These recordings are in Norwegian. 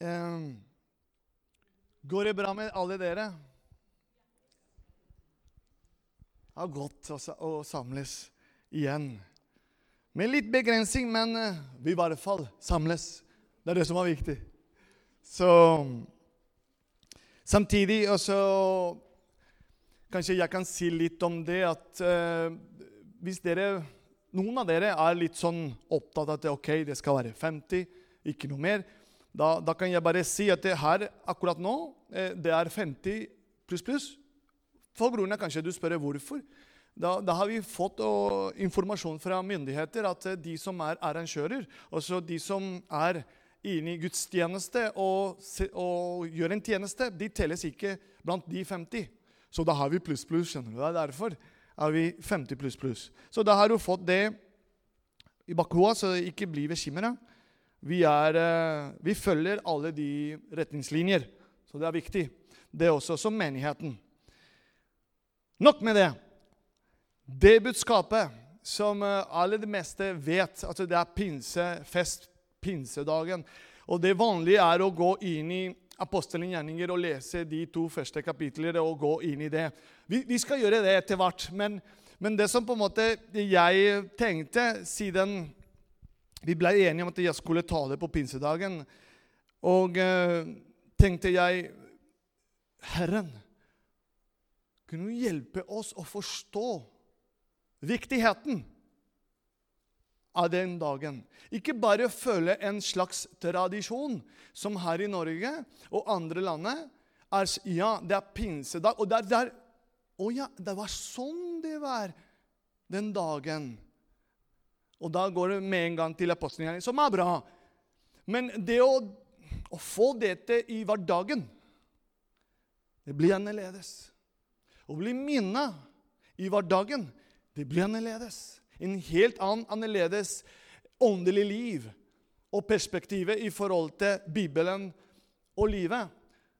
Eh, går det bra med alle dere? Det er godt å, samles igjen. Med litt begrensning, men eh, vi i hvert fall samles. Det er det som er viktig. Så Samtidig også Kanskje jeg kan si litt om det at eh, hvis dere noen av dere er litt sånn opptatt av at ok, det skal være 50, ikke noe mer. Da, da kan jeg bare si at det her akkurat nå eh, det er 50 pluss pluss. For grunn av kanskje du spør hvorfor. Da, da, har vi fått og, informasjon fra myndigheter at eh, de som er arrangører, altså de som er inne i gudstjeneste og, og gjør en tjeneste, de telles ikke blant de 50. Så da har vi pluss, pluss. skjønner du. Det er derfor er vi 50 pluss, pluss. Så da har du fått det i bakhodet, så ikke bli bekymra. Vi, er, vi følger alle de retningslinjer, så det er viktig. Det er også som menigheten. Nok med det. Det budskapet som eh, alle det meste vet, altså det er pinsefest, pinsedagen. Og det vanlige er å gå inn i apostelens gjerninger og lese de to første kapitlene og gå inn i det. Vi, vi skal gjøre det etter hvert, men, men, det som på en måte jeg tenkte siden vi ble enige om at jeg skulle tale på pinsedagen, og eh, tenkte jeg Herren, kunne du hjelpe oss å forstå viktigheten av den dagen. Ikke bare føle en slags tradisjon, som her i Norge og andre landet er Ja, det er pinsedag. Og der, der Å ja, det var sånn det var den dagen. Og da går det med en gang til apostelgjerningen, som er bra. Men det å, å få dette i hverdagen, det blir annerledes. Å bli minnet i hverdagen, det blir annerledes en helt annen, annerledes åndelig liv og perspektivet i forhold til Bibelen og livet.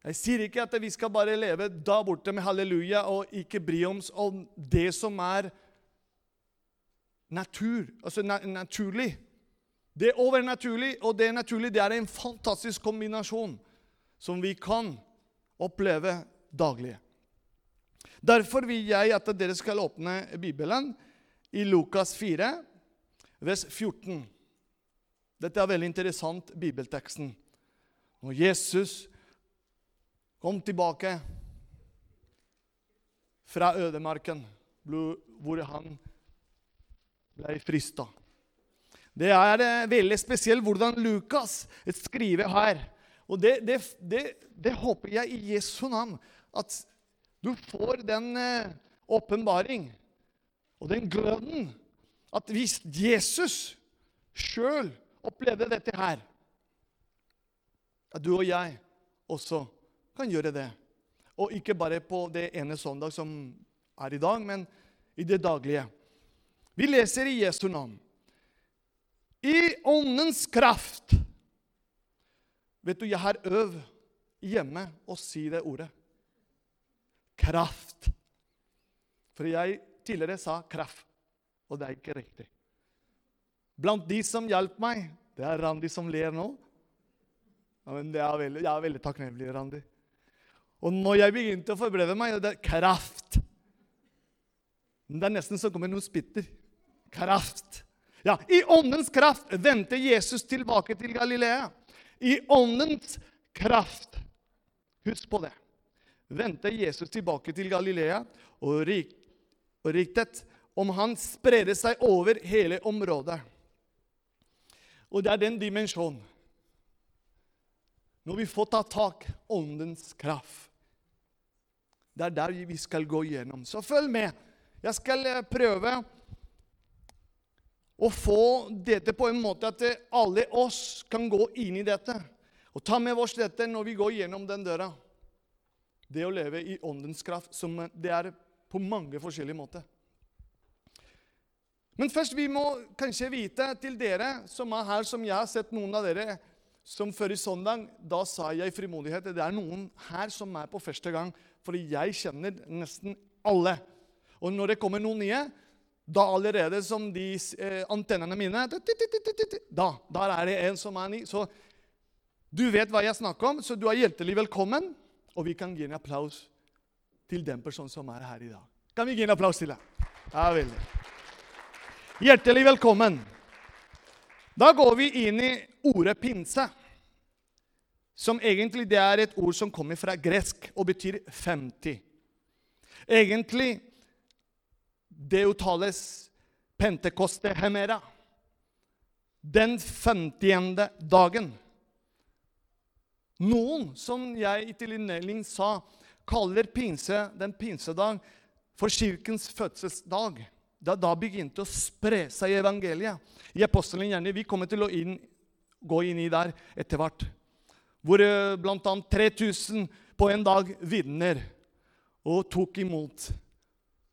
Jeg sier ikke at vi skal bare leve da borte med halleluja og ikke bry oss om det som er natur, altså na naturlig. Det overnaturlig og det naturlige det er en fantastisk kombinasjon som vi kan oppleve daglig. Derfor vil jeg at dere skal åpne Bibelen i Lukas 4, vers 14. Dette er veldig interessant, bibelteksten. Når Jesus kom tilbake fra ødemarken, hvor han ble frista. Det er eh, veldig spesielt hvordan Lukas skriver her. Og det, det, det, det håper jeg i Jesu navn at du får den eh, åpenbaring og den gløden at hvis Jesus sjøl opplevde dette her, at du og jeg også kan gjøre det. Og ikke bare på det ene søndag som er i dag, men i det daglige. Vi leser i Jesu navn. I åndens kraft Vet du, jeg har øvd hjemme å si det ordet. Kraft. For jeg tidligere sa kraft, og det er ikke riktig. Blant de som hjalp meg Det er Randi som ler nå. Ja, men er veldig, jeg er veldig takknemlig, Randi. Og når jeg begynte å forberede meg, det er kraft. Men Det er nesten så kommer noe spitter. Kraft. Ja, I åndens kraft vendte Jesus tilbake til Galilea. I åndens kraft. Husk på det. Vendte Jesus tilbake til Galilea og rik, riktet om han spredde seg over hele området. Og det er den dimensjonen. Når vi får ta tak åndens kraft. Det er der vi skal gå gjennom. Så følg med. Jeg skal eh, prøve å få dette på en måte at alle oss kan gå inn i dette. Og ta med oss dette når vi går gjennom den døra. Det å leve i åndens kraft, som det er på mange forskjellige måter. Men først vi må kanskje vite til dere som er her, som jeg har sett noen av dere som før i søndag, da sa jeg i frimodighet det er noen her som er på første gang, fordi jeg kjenner nesten alle. Og når det kommer noen nye, da allerede som de eh, antennene mine Da der er det en som er ny. Så Du vet hva jeg snakker om, så du er hjertelig velkommen. Og vi kan gi en applaus til den personen som er her i dag. Kan vi gi en applaus til deg? Ja, veldig. Hjertelig velkommen. Da går vi inn i ordet pinse, som egentlig det er et ord som kommer fra gresk og betyr 50. Egentlig det Pentecoste hemera. Den 50. dagen. Noen, som jeg i innledning sa, kaller pinse, den pinsedag for kirkens fødselsdag. Da da begynte å spre seg i evangeliet. I apostelen gjerne, Vi kommer til å inn, gå inn i der etter hvert. Hvor eh, bl.a. 3000 på en dag vitner og tok imot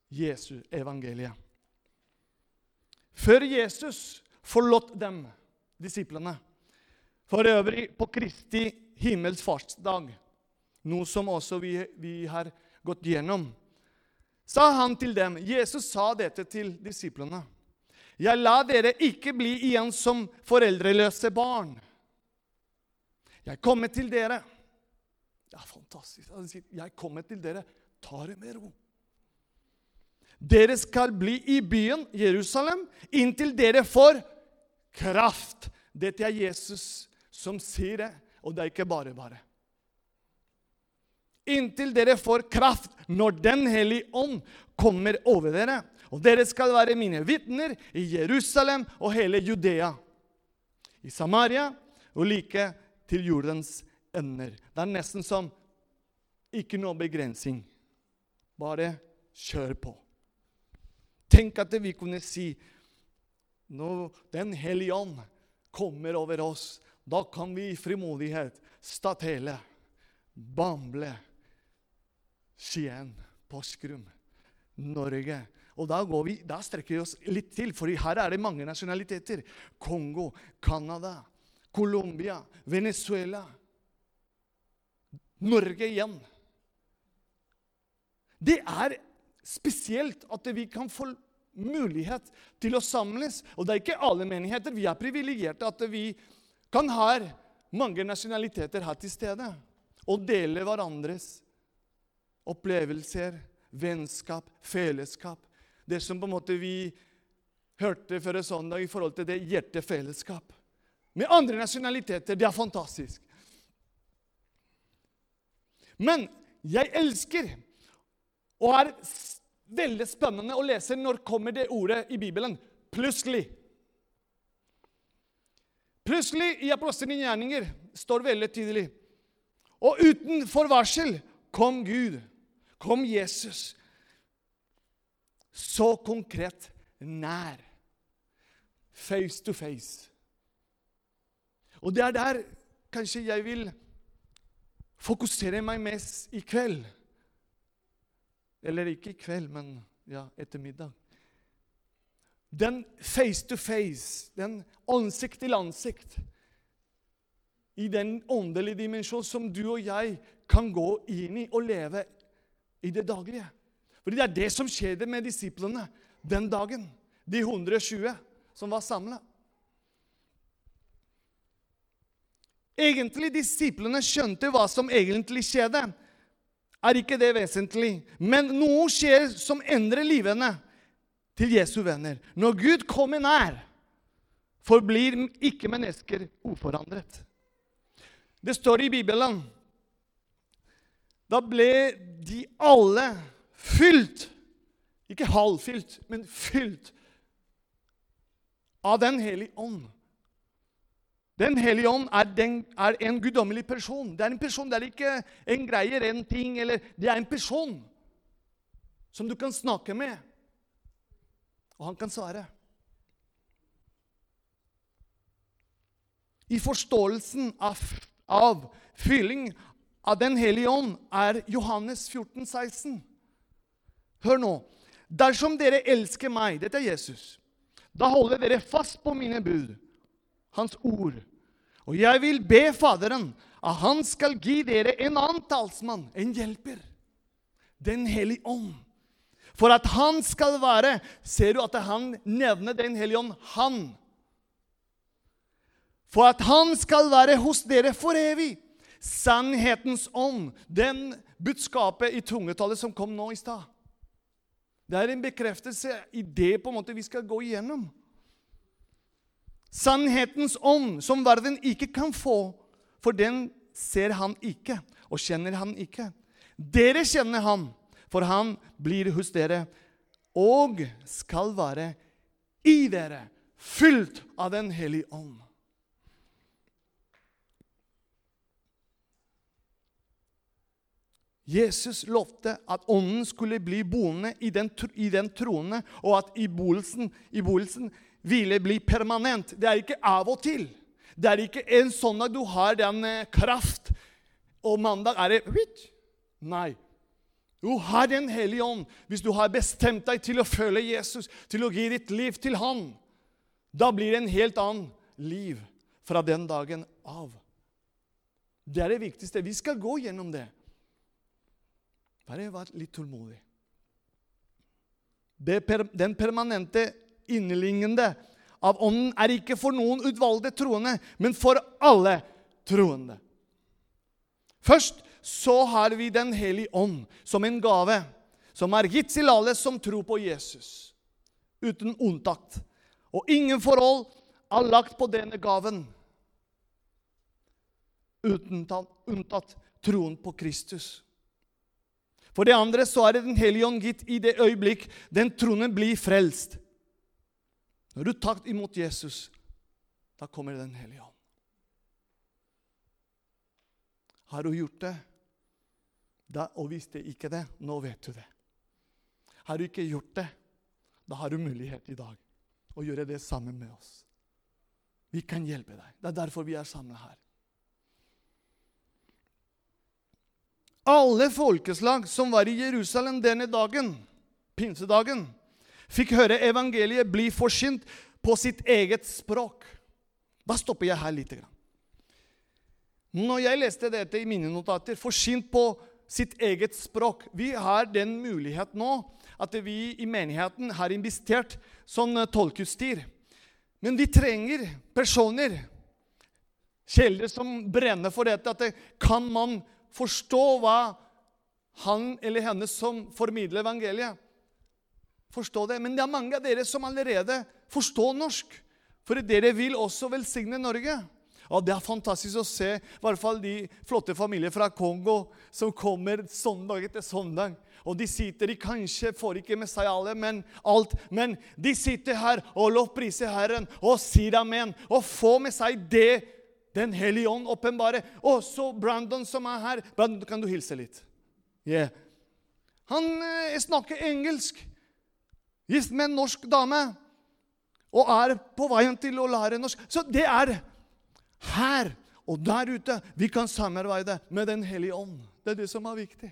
Jesu evangeliet. Før Jesus forlot dem, disiplene, for øvrig på Kristi himmels fartsdag, noe som også vi, vi har gått gjennom, sa han til dem Jesus sa dette til disiplene. Jeg lar dere ikke bli igjen som foreldreløse barn. Jeg kommer til dere. Det er fantastisk. Han sier, 'Jeg kommer til dere. Ta det med ro.' Dere skal bli i byen Jerusalem inntil dere får kraft. Dette er Jesus som sier det, og det er ikke bare bare. Inntil dere får kraft når Den hellige ånd kommer over dere. Og dere skal være mine vitner i Jerusalem og hele Judea, i Samaria og like til jordens ender. Det er nesten som ikke noe begrensning. Bare kjør på. Tenk at vi kunne si når Den hellige ånd kommer over oss, da kan vi i frimodighet Statele, Bamble, Skien, Porsgrunn, Norge. Og da, vi, da, strekker vi oss litt til, for her er det mange nasjonaliteter. Kongo, Canada, Colombia, Venezuela. Norge igjen. Det er spesielt at vi kan få mulighet til å samles. Og det er ikke alle menigheter. Vi er privilegerte at vi kan ha mange nasjonaliteter her til stede. Og dele hverandres opplevelser, vennskap, fellesskap. Det som på en måte vi hørte før søndag i forhold til det hjertefellesskap. Med andre nasjonaliteter. Det er fantastisk. Men jeg elsker og er veldig spennende å lese når kommer det ordet i Bibelen. Plutselig. Plutselig i Apostelens gjerninger står veldig tydelig. Og uten forvarsel kom Gud, kom Jesus. Så konkret nær. Face to face. Og det er der kanskje jeg vil fokusere meg mest i kveld. Eller ikke i kveld, men ja, etter middag. Den face to face, den ansikt til ansikt, i den åndelige dimensjon som du og jeg kan gå inn i og leve i det daglige. Fordi det er det som skjedde med disiplene den dagen. De 120 som var samla. Egentlig disiplene skjønte hva som egentlig skjedde er ikke det vesentlig. Men noe skjer som endrer livene til Jesu venner. Når Gud kommer nær, forblir ikke mennesker uforandret. Det står i Bibelen Da ble de alle fylt Ikke halvfylt, men fylt av Den hellige ånd. Den hellige ånd er, den, er, en guddommelig person. Det er en person, det er ikke en greier, en ting. Eller, det er en person som du kan snakke med, og han kan svare. I forståelsen av, av fylling av Den hellige ånd er Johannes 14, 16. Hør nå. Dersom dere elsker meg, dette er Jesus, da holder dere fast på mine bud hans ord. Og jeg vil be Faderen at han skal gi dere en annen talsmann, en hjelper. Den hellige ånd. For at han skal være Ser du at han nevner Den hellige ånd? Han. For at han skal være hos dere for evig. Sannhetens ånd. Den budskapet i tungetallet som kom nå i stad. Det er en bekreftelse i det på en måte vi skal gå igjennom. Sannhetens ånd, som verden ikke kan få, for den ser han ikke og kjenner han ikke. Dere kjenner ham, for han blir hos dere og skal være i dere, fylt av Den hellige ånd. Jesus lovte at ånden skulle bli boende i den, i den troende, og at i boelsen, i boelsen ville bli permanent. Det er ikke av og til. Det er ikke en sånn dag du har den eh, kraft, og mandag er det Nei. Du har Den hellige ånd hvis du har bestemt deg til å følge Jesus, til å gi ditt liv til Han. Da blir det en helt annen liv fra den dagen av. Det er det viktigste. Vi skal gå gjennom det. Bare vær litt tålmodig. Den permanente inneliggende av Ånden er ikke for noen utvalgte troende, men for alle troende. Først så har vi Den hellige ånd som en gave som er gitt til alle som tror på Jesus, uten unntak. Og ingen forhold er lagt på denne gaven uten unntatt troen på Kristus. For det andre så er det Den hellige ånd gitt i det øyeblikk den troende blir frelst. Når du tar imot Jesus, da kommer Den hellige ånd. Har du gjort det? Da, og det ikke det, nå vet du det. Har du ikke gjort det, da har du mulighet i dag å gjøre det sammen med oss. Vi kan hjelpe deg. Det er derfor vi er samla her. Alle folkeslag som var i Jerusalem denne dagen, pinsedagen, fikk høre evangeliet bli forsynt på sitt eget språk. Da stopper jeg her litt. Når jeg leste dette i mine notater, forsynt på sitt eget språk Vi har den mulighet nå at vi i menigheten har investert sånn tolkeutstyr. Men vi trenger personer, kjelder som brenner for dette. at det, Kan man forstå hva han eller henne som formidler evangeliet, forstå det. Men det er mange av dere som allerede forstår norsk. For dere vil også velsigne Norge. Og Det er fantastisk å se i hvert fall de flotte familier fra Kongo som kommer søndag etter søndag. Og de sitter, de kanskje får ikke med seg alle, men alt. Men de sitter her og lovpriser Herren og sier amen og får med seg det den hellige ånd åpenbare. Og så Brandon som er her. Brandon, kan du hilse litt? Yeah. Han eh, snakker engelsk. Gift med en norsk dame. Og er på veien til å lære norsk. Så det er her og der ute vi kan samarbeide med Den hellige ånd. Det er det som er viktig.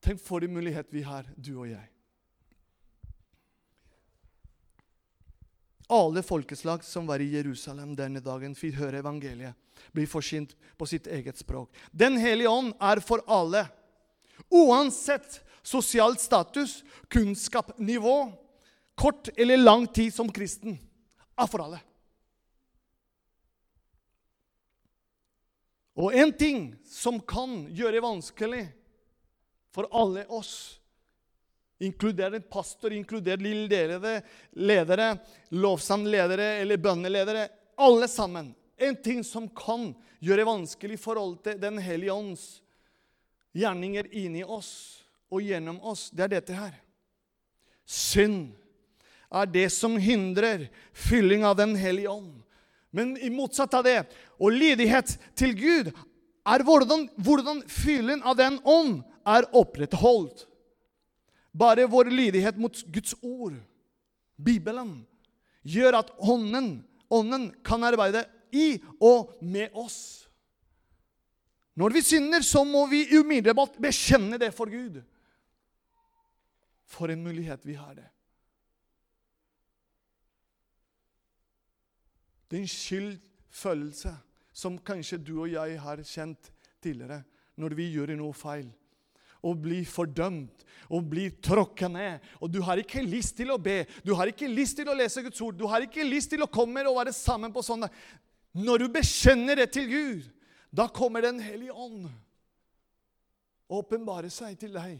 Tenk for en mulighet vi har, du og jeg. Alle folkeslag som var i Jerusalem denne dagen, fikk høre evangeliet bli forsynt på sitt eget språk. Den hellige ånd er for alle. Uansett sosialt status, kunnskapsnivå, kort eller lang tid som kristen. Er for alle. Og en ting som kan gjøre vanskelig for alle oss Inkludert pastor, inkludert ledere, ledere lovsangledere eller bønneledere. Alle sammen. En ting som kan gjøre vanskelig i forhold til Den hellige ånds gjerninger inni oss og gjennom oss, det er dette her. Synd er det som hindrer fylling av Den hellige ånd. Men i motsatt av det, og lydighet til Gud, er hvordan, hvordan fyllen av Den ånd er opprettholdt. Bare vår lydighet mot Guds ord, Bibelen, gjør at ånden, ånden kan arbeide i og med oss. Når vi synder, så må vi umiddelbart bekjenne det for Gud. For en mulighet vi har det. Det er en skyldfølelse som kanskje du og jeg har kjent tidligere når vi gjør noe feil. og bli fordømt og bli tråkka ned. Og du har ikke lyst til å be, du har ikke lyst til å lese Guds ord, du har ikke lyst til å komme og være sammen på sånne. Når du bekjenner det til Gud, da kommer Den hellige ånd og åpenbarer seg til deg.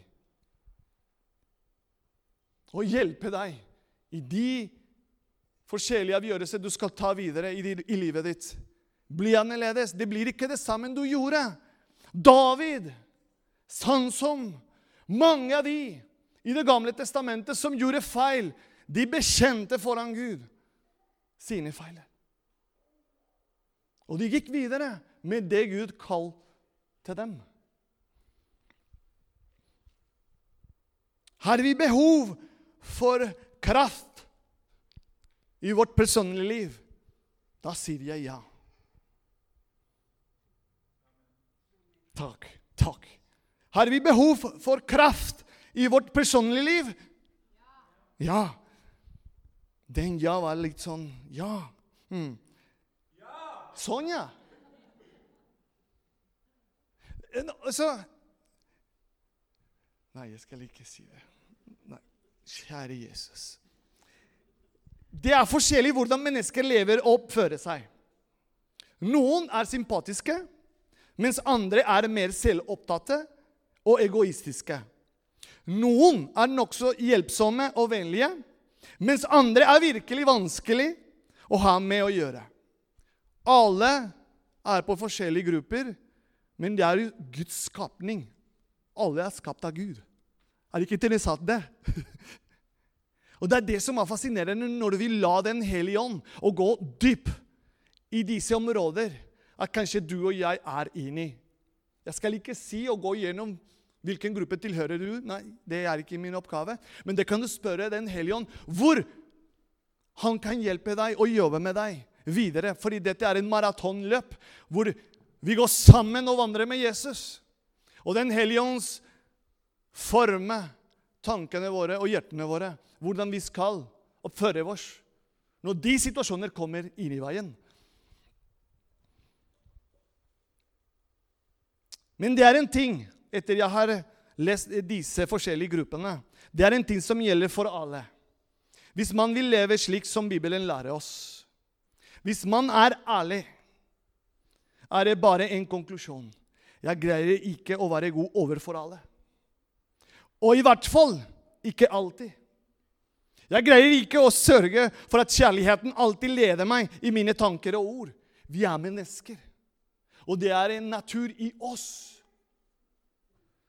Og hjelpe deg i de forskjellige avgjørelser du skal ta videre i, i livet ditt. Bli annerledes. Det blir ikke det samme du gjorde. David, Sansom, mange av de i Det gamle testamentet som gjorde feil, de bekjente foran Gud sine feil. Og de gikk videre med det Gud kalte dem. Har vi behov for kraft i vårt personlige liv? Da sier jeg ja. Takk. Takk. Har vi behov for kraft i vårt personlige liv? Ja. Den ja var litt sånn Ja. Mm. Sånn, ja. Altså Nei, jeg skal ikke si det. Kjære Jesus. Det er forskjellig hvordan mennesker lever og oppfører seg. Noen er sympatiske, mens andre er mer selvopptatte og egoistiske. Noen er nokså hjelpsomme og vennlige, mens andre er virkelig vanskelig å ha med å gjøre. Alle er på forskjellige grupper, men det er jo Guds skapning. Alle er skapt av Gud. Er ikke interessant, det? og Det er det som er fascinerende når du vil la Den hellige ånd og gå dyp i disse områder at kanskje du og jeg er inne i. Jeg skal ikke si og gå gjennom hvilken gruppe tilhører du. Nei, det er ikke min oppgave. Men det kan du spørre Den hellige ånd hvor han kan hjelpe deg og jobbe med deg videre. Fordi dette er en maratonløp hvor vi går sammen og vandrer med Jesus. Og Den hellige ånds forme tankene våre og hjertene våre. Hvordan vi skal oppføre oss når de situasjoner kommer inn i veien. Men det er en ting, etter jeg har lest disse forskjellige gruppene, det er en ting som gjelder for alle. Hvis man vil leve slik som Bibelen lærer oss, hvis man er ærlig, er det bare en konklusjon. Jeg greier ikke å være god overfor alle. Og i hvert fall ikke alltid. Jeg greier ikke å sørge for at kjærligheten alltid leder meg i mine tanker og ord. Vi er mennesker, og det er en natur i oss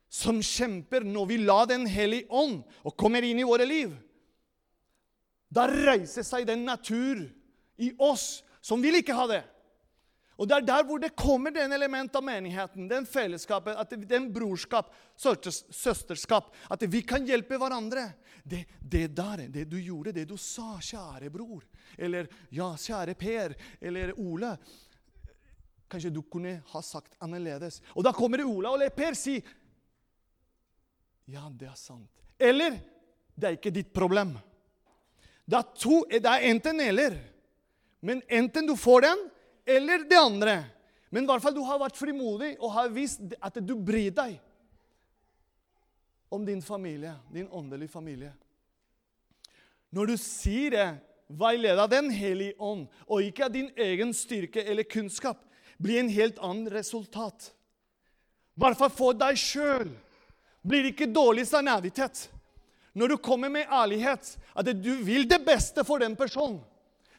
som kjemper når vi lar Den hellige ånd og kommer inn i våre liv. Da reiser seg den natur i oss som vil ikke ha det. Og Det er der hvor det kommer den element av menigheten, den fellesskapet, at det, den brorskap, søsterskap. At vi kan hjelpe hverandre. Det, det, der, det du gjorde, det du sa, kjære bror, eller ja, kjære Per, eller Ole Kanskje du kunne ha sagt annerledes. Og da kommer Ola og Per si Ja, det er sant. Eller det er ikke ditt problem. Det er, to, det er enten-eller. Men enten du får den, eller det andre. Men i hvert fall du har vært frimodig og har vist at du bryr deg om din familie, din åndelige familie. Når du sier det, veileder Den hellige ånd, og ikke av din egen styrke eller kunnskap, blir en helt annen resultat. I hvert fall for deg sjøl blir det ikke dårlig samvittighet. Når du kommer med ærlighet, at du vil det beste for den personen.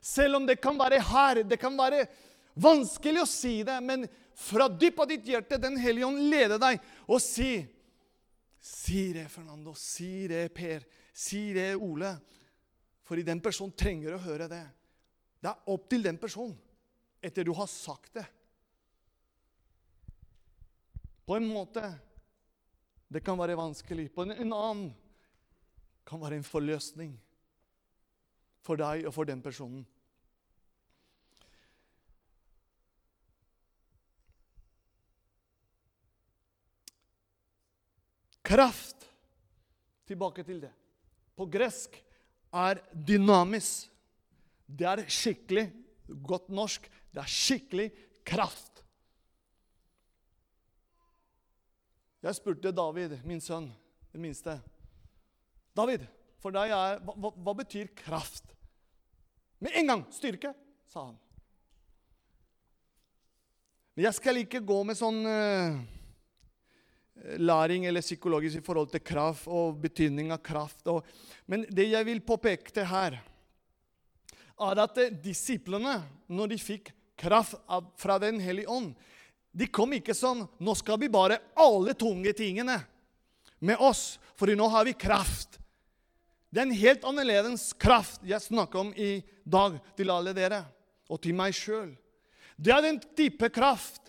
Selv om det kan være her, det kan være vanskelig å si det, men fra dypet av ditt hjerte, Den hellige ånd leder deg og si Si det, Fernando. Si det, Per. Si det, Ole. For i den personen trenger å høre det. Det er opp til den personen etter du har sagt det. På en måte det kan være vanskelig. På en annen kan være en forløsning for deg og for den personen. Kraft. Tilbake til det. På gresk er dynamis. Det er skikkelig godt norsk. Det er skikkelig kraft. Jeg spurte David, min sønn, den minste. David, for deg er hva, hva, betyr kraft? Med en gang styrke, sa han. Men jeg skal ikke gå med sånn uh, læring eller psykologisk i forhold til kraft og betydning av kraft. Og, men det jeg vil påpeke til her, er at disiplene, når de fikk kraft av, fra Den hellige ånd, de kom ikke sånn Nå skal vi bare alle tunge tingene med oss, for nå har vi kraft. Det er en helt annerledes kraft jeg snakker om i dag til alle dere, og til meg sjøl. Det er den type kraft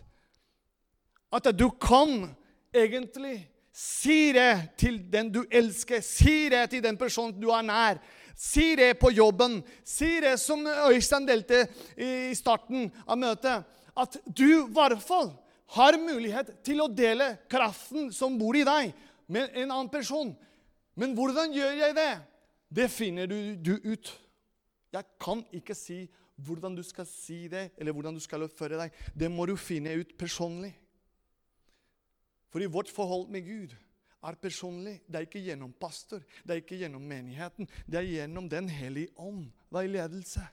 at du kan egentlig si det til den du elsker, si det til den personen du er nær. Si det på jobben. Si det som Øystein delte i starten av møtet at du i hvert fall har mulighet til å dele kraften som bor i deg, med en annen person. Men hvordan gjør jeg det? Det finner du, du ut. Jeg kan ikke si hvordan du skal si det, eller hvordan du skal oppføre deg. Det må du finne ut personlig. For i vårt forhold med Gud er personlig. Det er ikke gjennom pastor, det er ikke gjennom menigheten. Det er gjennom Den hellige ånd, veiledelse.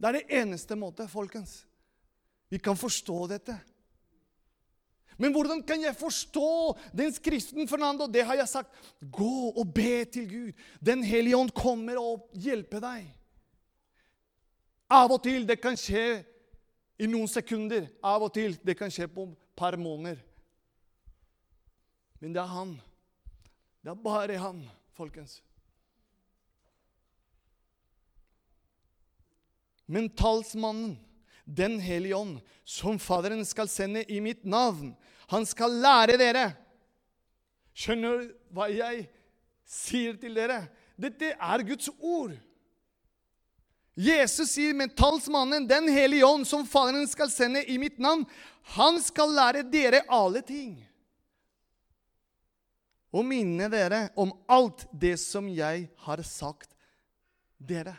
Det er det eneste måte, folkens. Vi kan forstå dette. Men hvordan kan jeg forstå den skriften, Fernando? Det har jeg sagt. Gå og be til Gud. Den hellige ånd kommer og hjelper deg. Av og til det kan skje i noen sekunder. Av og til det kan skje på et par måneder. Men det er han. Det er bare han, folkens. Men talsmannen den hellige ånd, som Faderen skal sende i mitt navn. Han skal lære dere. Skjønner du hva jeg sier til dere? Dette er Guds ord. Jesus sier med talsmannen, Den hellige ånd, som Faderen skal sende i mitt navn, han skal lære dere alle ting. Og minne dere om alt det som jeg har sagt dere.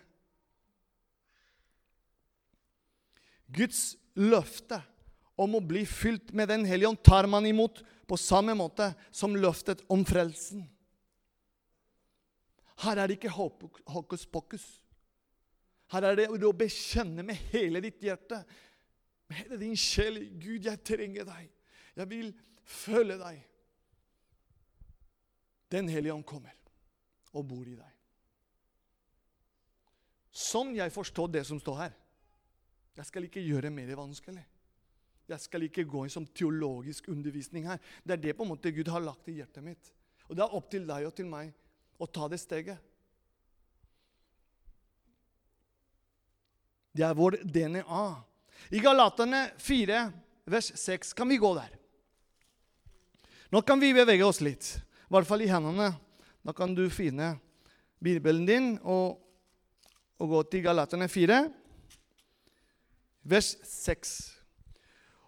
Guds løfte om å bli fylt med Den hellige ånd tar man imot på samme måte som løftet om frelsen. Her er det ikke hokus pokus. Her er det å bekjenne med hele ditt hjerte, med hele din sjel Gud, jeg trenger deg. Jeg vil følge deg. Den hellige ånd kommer og bor i deg. Sånn jeg forstår det som står her. Jeg skal ikke gjøre mer vanskelig. Jeg skal ikke gå inn som teologisk undervisning her. Det er det på en måte Gud har lagt i hjertet mitt. Og det er opp til deg og til meg å ta det steget. Det er vår DNA. I Galaterne 4, vers 6, kan vi gå der. Nå kan vi bevege oss litt, i hvert fall i hendene. Da kan du finne Bibelen din og, og gå til Galaterne 4 vers 6.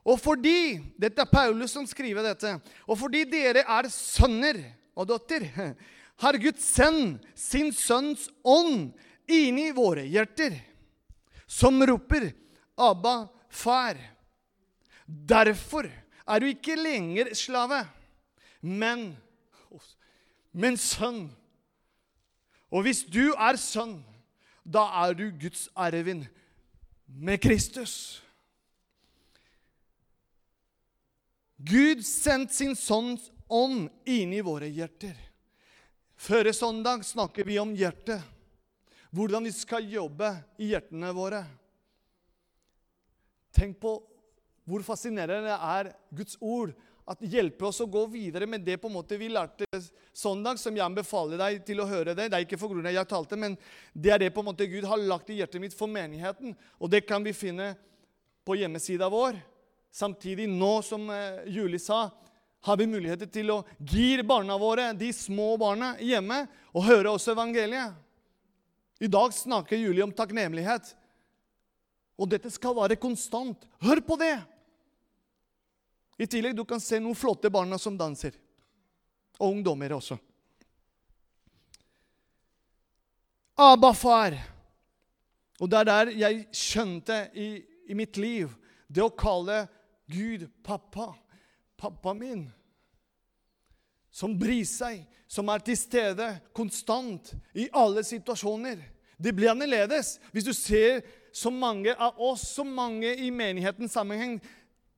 Og fordi Dette er Paulus som skriver dette. Og fordi dere er sønner og dotter, har Gud sendt sin sønns ånd inni våre hjerter, som roper 'Abba, far'. Derfor er du ikke lenger slave, men, men sønn. Og hvis du er sønn, da er du Guds arvin med Kristus. Gud sendte sin Sønns ånd inn i våre hjerter. Førre søndag snakker vi om hjertet. Hvordan vi skal jobbe i hjertene våre. Tenk på hvor fascinerende det er Guds ord at hjelpe oss å gå videre med det på en måte vi lærte søndag, som jeg anbefaler deg til å høre det. Det er ikke for grunn av jeg talte, men det er det på en måte Gud har lagt i hjertet mitt for menigheten. Og det kan vi finne på hjemmesida vår. Samtidig, nå som eh, Julie sa, har vi muligheter til å gi barna våre, de små barna, hjemme og høre også evangeliet. I dag snakker Julie om takknemlighet. Og dette skal være konstant. Hør på det! I tillegg du kan se noen flotte barna som danser. Og ungdommer også. Abba, far. Og det er der jeg skjønte i, i mitt liv det å kalle Gud pappa. Pappa min. som bryr seg, som er til stede konstant i alle situasjoner. Det blir annerledes hvis du ser så mange av oss, så mange i menighetens sammenheng.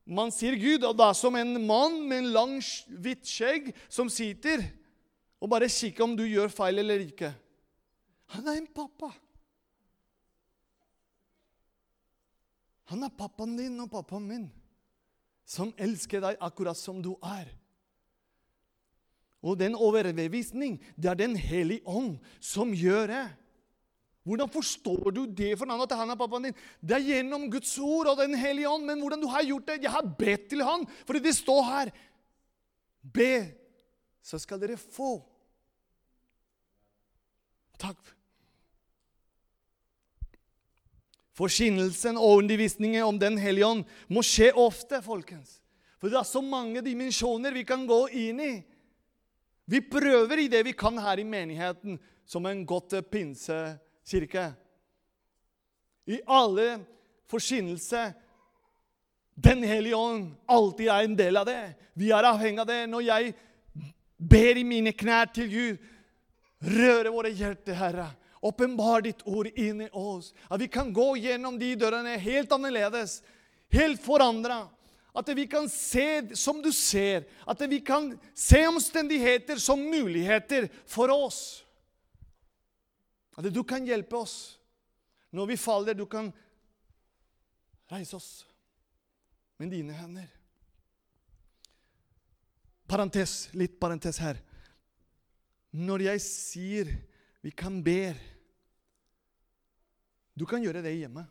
Man sier Gud, og det er som en mann med en lang, hvitt skjegg som sitter og bare kikker om du gjør feil eller ikke. Han er en pappa. Han er pappaen din og pappaen min, som elsker deg akkurat som du er. Og den overbevisning, det er Den hellige ånd som gjør det. Hvordan forstår du det for han at han er pappaen din? Det er gjennom Guds ord og Den hellige ånd. Men hvordan du har gjort det? Jeg har bedt til han, fordi det står her. Be, så skal dere få. Takk. Forkynnelsen og undervisningen om Den hellige ånd må skje ofte, folkens. For det er så mange dimensjoner vi kan gå inn i. Vi prøver i det vi kan her i menigheten, som en godt pinsekirke. I alle forkynnelse Den hellige ånd alltid er en del av det. Vi er avhengig av det. Når jeg ber i mine knær til Gud, røre våre hjerter, Herre. Åpenbar ditt ord inn i oss. At vi kan gå gjennom de dørene helt annerledes, helt forandra. At vi kan se som du ser. At vi kan se omstendigheter som muligheter for oss. At du kan hjelpe oss når vi faller. Du kan reise oss med dine hender. Parentes, litt parentes her. Når jeg sier vi kan be Du kan gjøre det hjemme.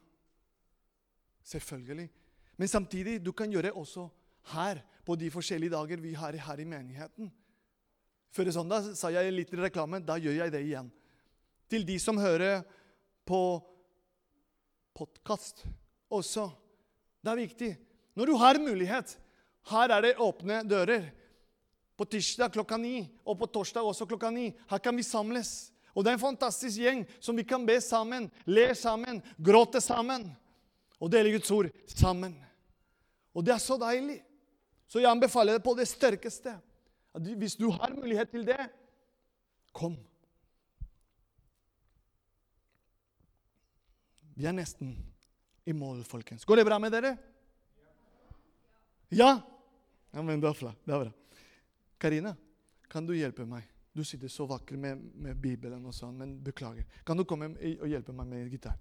Selvfølgelig. Men samtidig du kan gjøre det også her, på de forskjellige dager vi har her i menigheten. Før søndag sa jeg litt reklame. Da gjør jeg det igjen. Til de som hører på podkast også. Det er viktig. Når du har mulighet Her er det åpne dører. På tirsdag klokka ni, og på torsdag også klokka ni. Her kan vi samles. Og det er en fantastisk gjeng som vi kan be sammen, le sammen, gråte sammen og dele Guds ord sammen. Og det er så deilig. Så jeg anbefaler det på det sterkeste. Hvis du har mulighet til det, kom. Vi er nesten i mål, folkens. Går det bra med dere? Ja? Ja, men Det er bra. Karina, kan du hjelpe meg? Du sitter så vakker med, med Bibelen og sånn, men beklager. Kan du komme og hjelpe meg med gitar?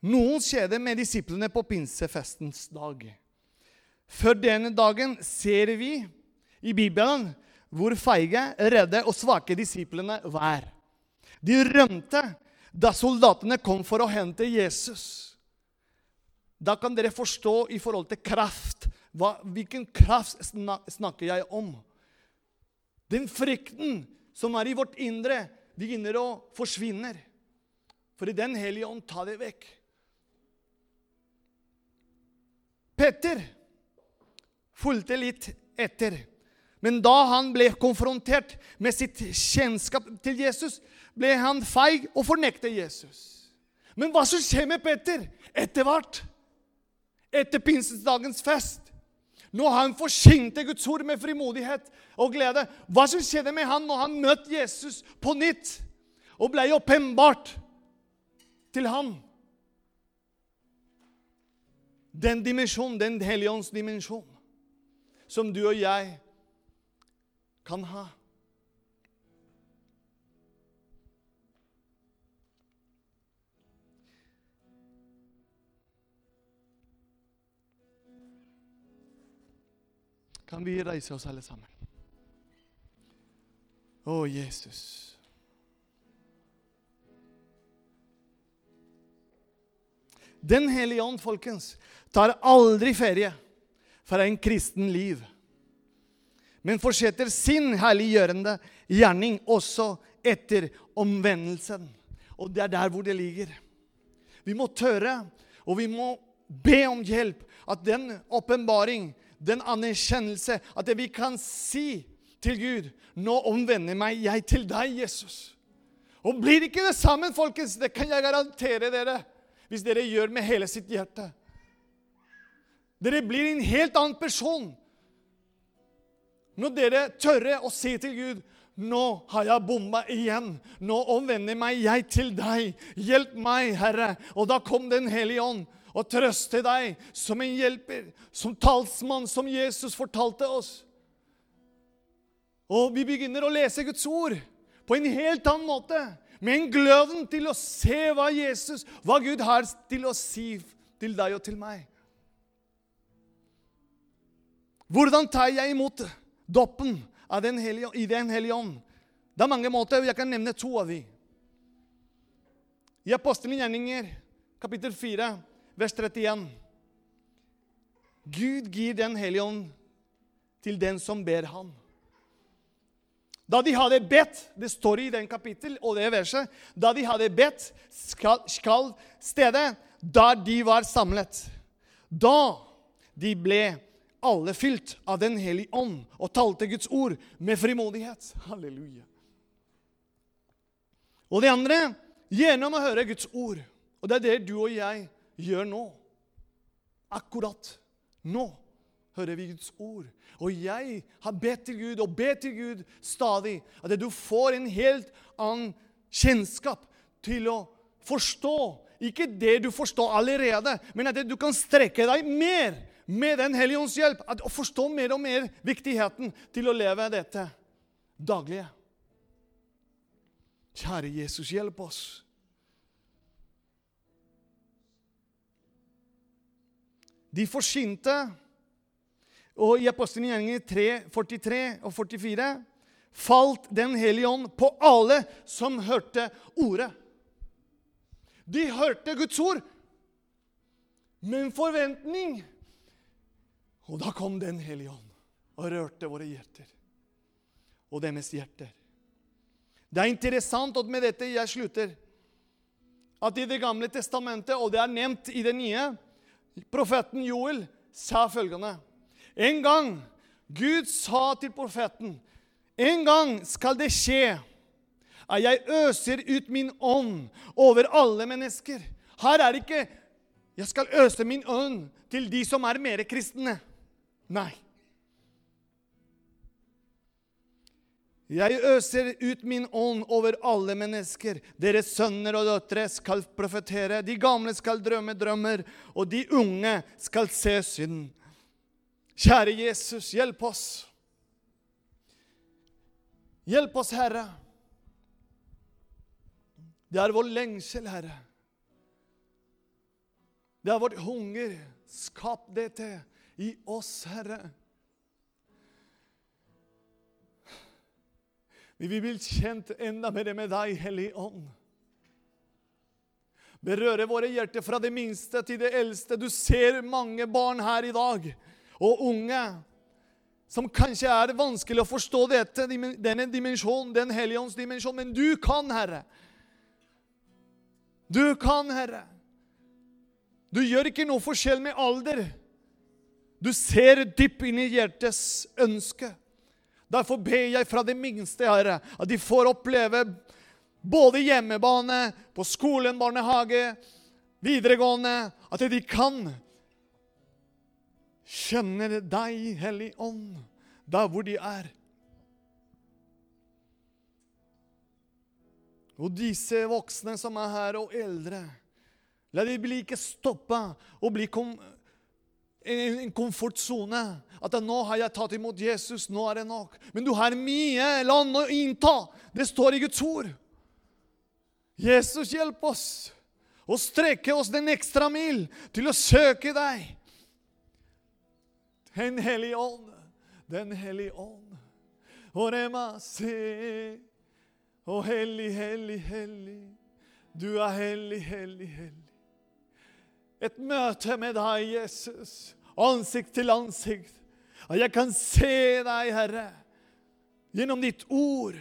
Noen skjedde med disiplene på pinsefestens dag. Før denne dagen ser vi i Bibelen hvor feige, redde og svake disiplene var. De rømte da soldatene kom for å hente Jesus. Da kan dere forstå i forhold til kraft. Hva, hvilken kraft snakker jeg om? Den frykten som er i vårt indre, begynner å forsvinne. For i Den hellige ånd tar det vekk. Petter fulgte litt etter. Men da han ble konfrontert med sitt kjennskap til Jesus, ble han feig og fornektet Jesus. Men hva som skjer med Peter etter hvert? Etter pinsesdagens fest. Når han forsynte Guds ord med frimodighet og glede. Hva som skjedde med han når han møtte Jesus på nytt og ble åpenbart til ham? Den dimensjonen, Den hellige ånds dimensjon, som du og jeg kan ha. Kan vi reise oss alle sammen? Å, Jesus. Den hellige ånd, folkens, tar aldri ferie fra en kristen liv, men fortsetter sin herliggjørende gjerning også etter omvendelsen. Og det er der hvor det ligger. Vi må tørre, og vi må be om hjelp. At den åpenbaring, den anerkjennelse, at det vi kan si til Gud Nå omvender meg jeg til deg, Jesus. Og blir ikke det sammen, folkens, det kan jeg garantere dere. hvis dere gjør med hele sitt hjerte. Dere blir en helt annen person når dere tørre å si til Gud nå har jeg bomma igjen. Nå omvender meg jeg til deg. Hjelp meg, Herre. Og da kom Den hellige ånd og trøste deg som en hjelper, som talsmann, som Jesus fortalte oss. Og vi begynner å lese Guds ord på en helt annen måte. Med en gløden til å se hva Jesus, hva Gud har til å si til deg og til meg. Hvordan tar jeg imot doppen hellige, i Den hellige ånd? Det er mange måter. Jeg kan nevne to av dem. I Apostelen gjerninger, kapittel 4, vers 31. Gud gir Den hellige ånd til den som ber ham. Da de hadde bedt Det står i den kapittel og det verset. Da de hadde bedt, skal, skal stedet der de var samlet. Da de ble alle fylt av Den hellige ånd og talte Guds ord med frimodighet. Halleluja. Og det andre gjennom å høre Guds ord. Og det er det du og jeg gjør nå. Akkurat nå hører vi Guds ord. Og jeg har bedt til Gud og bedt til Gud stadig at du får en helt annen kjennskap til å forstå. Ikke det du forstår allerede, men at du kan strekke deg mer med Den hellige ånds hjelp. Å forstå mer og mer viktigheten til å leve dette daglige. Kjære Jesus, hjelp oss. De forsynte og i Apostelens 3, 43 og 44 falt Den hellige ånd på alle som hørte ordet. De hørte Guds ord med en forventning. Og da kom Den hellige ånd og rørte våre hjerter og deres hjerter. Det er interessant, og med dette jeg slutter, at i Det gamle testamentet, og det er nevnt i det nye, profeten Joel sa følgende en gang Gud sa til profeten En gang skal det skje at jeg øser ut min ånd over alle mennesker. Her er det ikke 'Jeg skal øse min ånd til de som er mer kristne'. Nei. Jeg øser ut min ånd over alle mennesker. Deres sønner og døtre skal profetere. De gamle skal drømme drømmer, og de unge skal se synd. Kjære Jesus, hjelp oss. Hjelp oss, Herre. Det er vår lengsel, Herre. Det er vårt hunger. Skap dette i oss, Herre. Vi vil bli kjent enda mer med deg, Hellige Ånd. Berøre våre hjerter fra det minste til det eldste. Du ser mange barn her i dag og unge som kanskje er vanskelig å forstå dette, denne dimensjonen, den hellige ånds dimensjon, men du kan, Herre. Du kan, Herre. Du gjør ikke noe forskjell med alder. Du ser dypt inn i hjertets ønske. Derfor ber jeg fra det minste, Herre, at de får oppleve både hjemmebane, på skolen, barnehage, videregående, at de kan kjenne deg, Hellig Ånd, der hvor de er. Og disse voksne som er her, og eldre, la de bli ikke stoppa og bli kom, en komfortsone. At nå har jeg tatt imot Jesus, nå er det nok. Men du har mye land å innta. Det står i Guds ord. Jesus, hjelp oss å strekke oss den ekstra mil til å søke deg en hellig ånd, Den hellige ånd. Orema se, Å, hellig, hellig, hellig. Du er hellig, hellig, hellig. Et møte med deg, Jesus, ansikt til ansikt. At jeg kan se deg, Herre, gjennom ditt ord.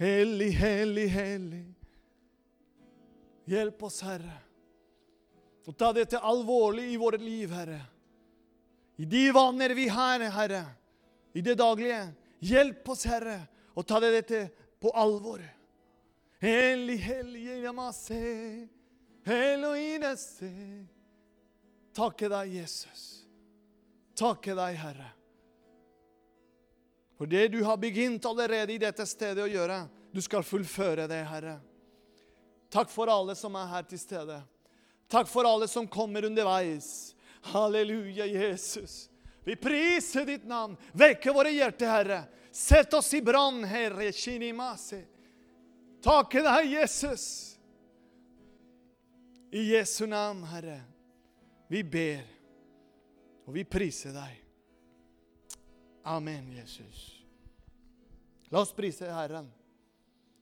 Hellig, hellig, hellig. Hjelp oss, Herre. Og ta dette alvorlig i vårt liv, Herre. I de vaner vi har, Herre, i det daglige. Hjelp oss, Herre, å ta dette på alvor. Hellig, hellig, yamase. Elohimese. Takke deg, Jesus. Takke deg, Herre. For det du har begynt allerede i dette stedet å gjøre, du skal fullføre det, Herre. Takk for alle som er her til stede. Takk for alle som kommer underveis. Halleluja, Jesus. Vi priser ditt navn. Vekke våre hjerter, Herre. Sett oss i brann, Herre. Takke deg, Jesus. I Jesu navn, Herre. Vi ber, og vi priser deg. Amen, Jesus. La oss prise Herren.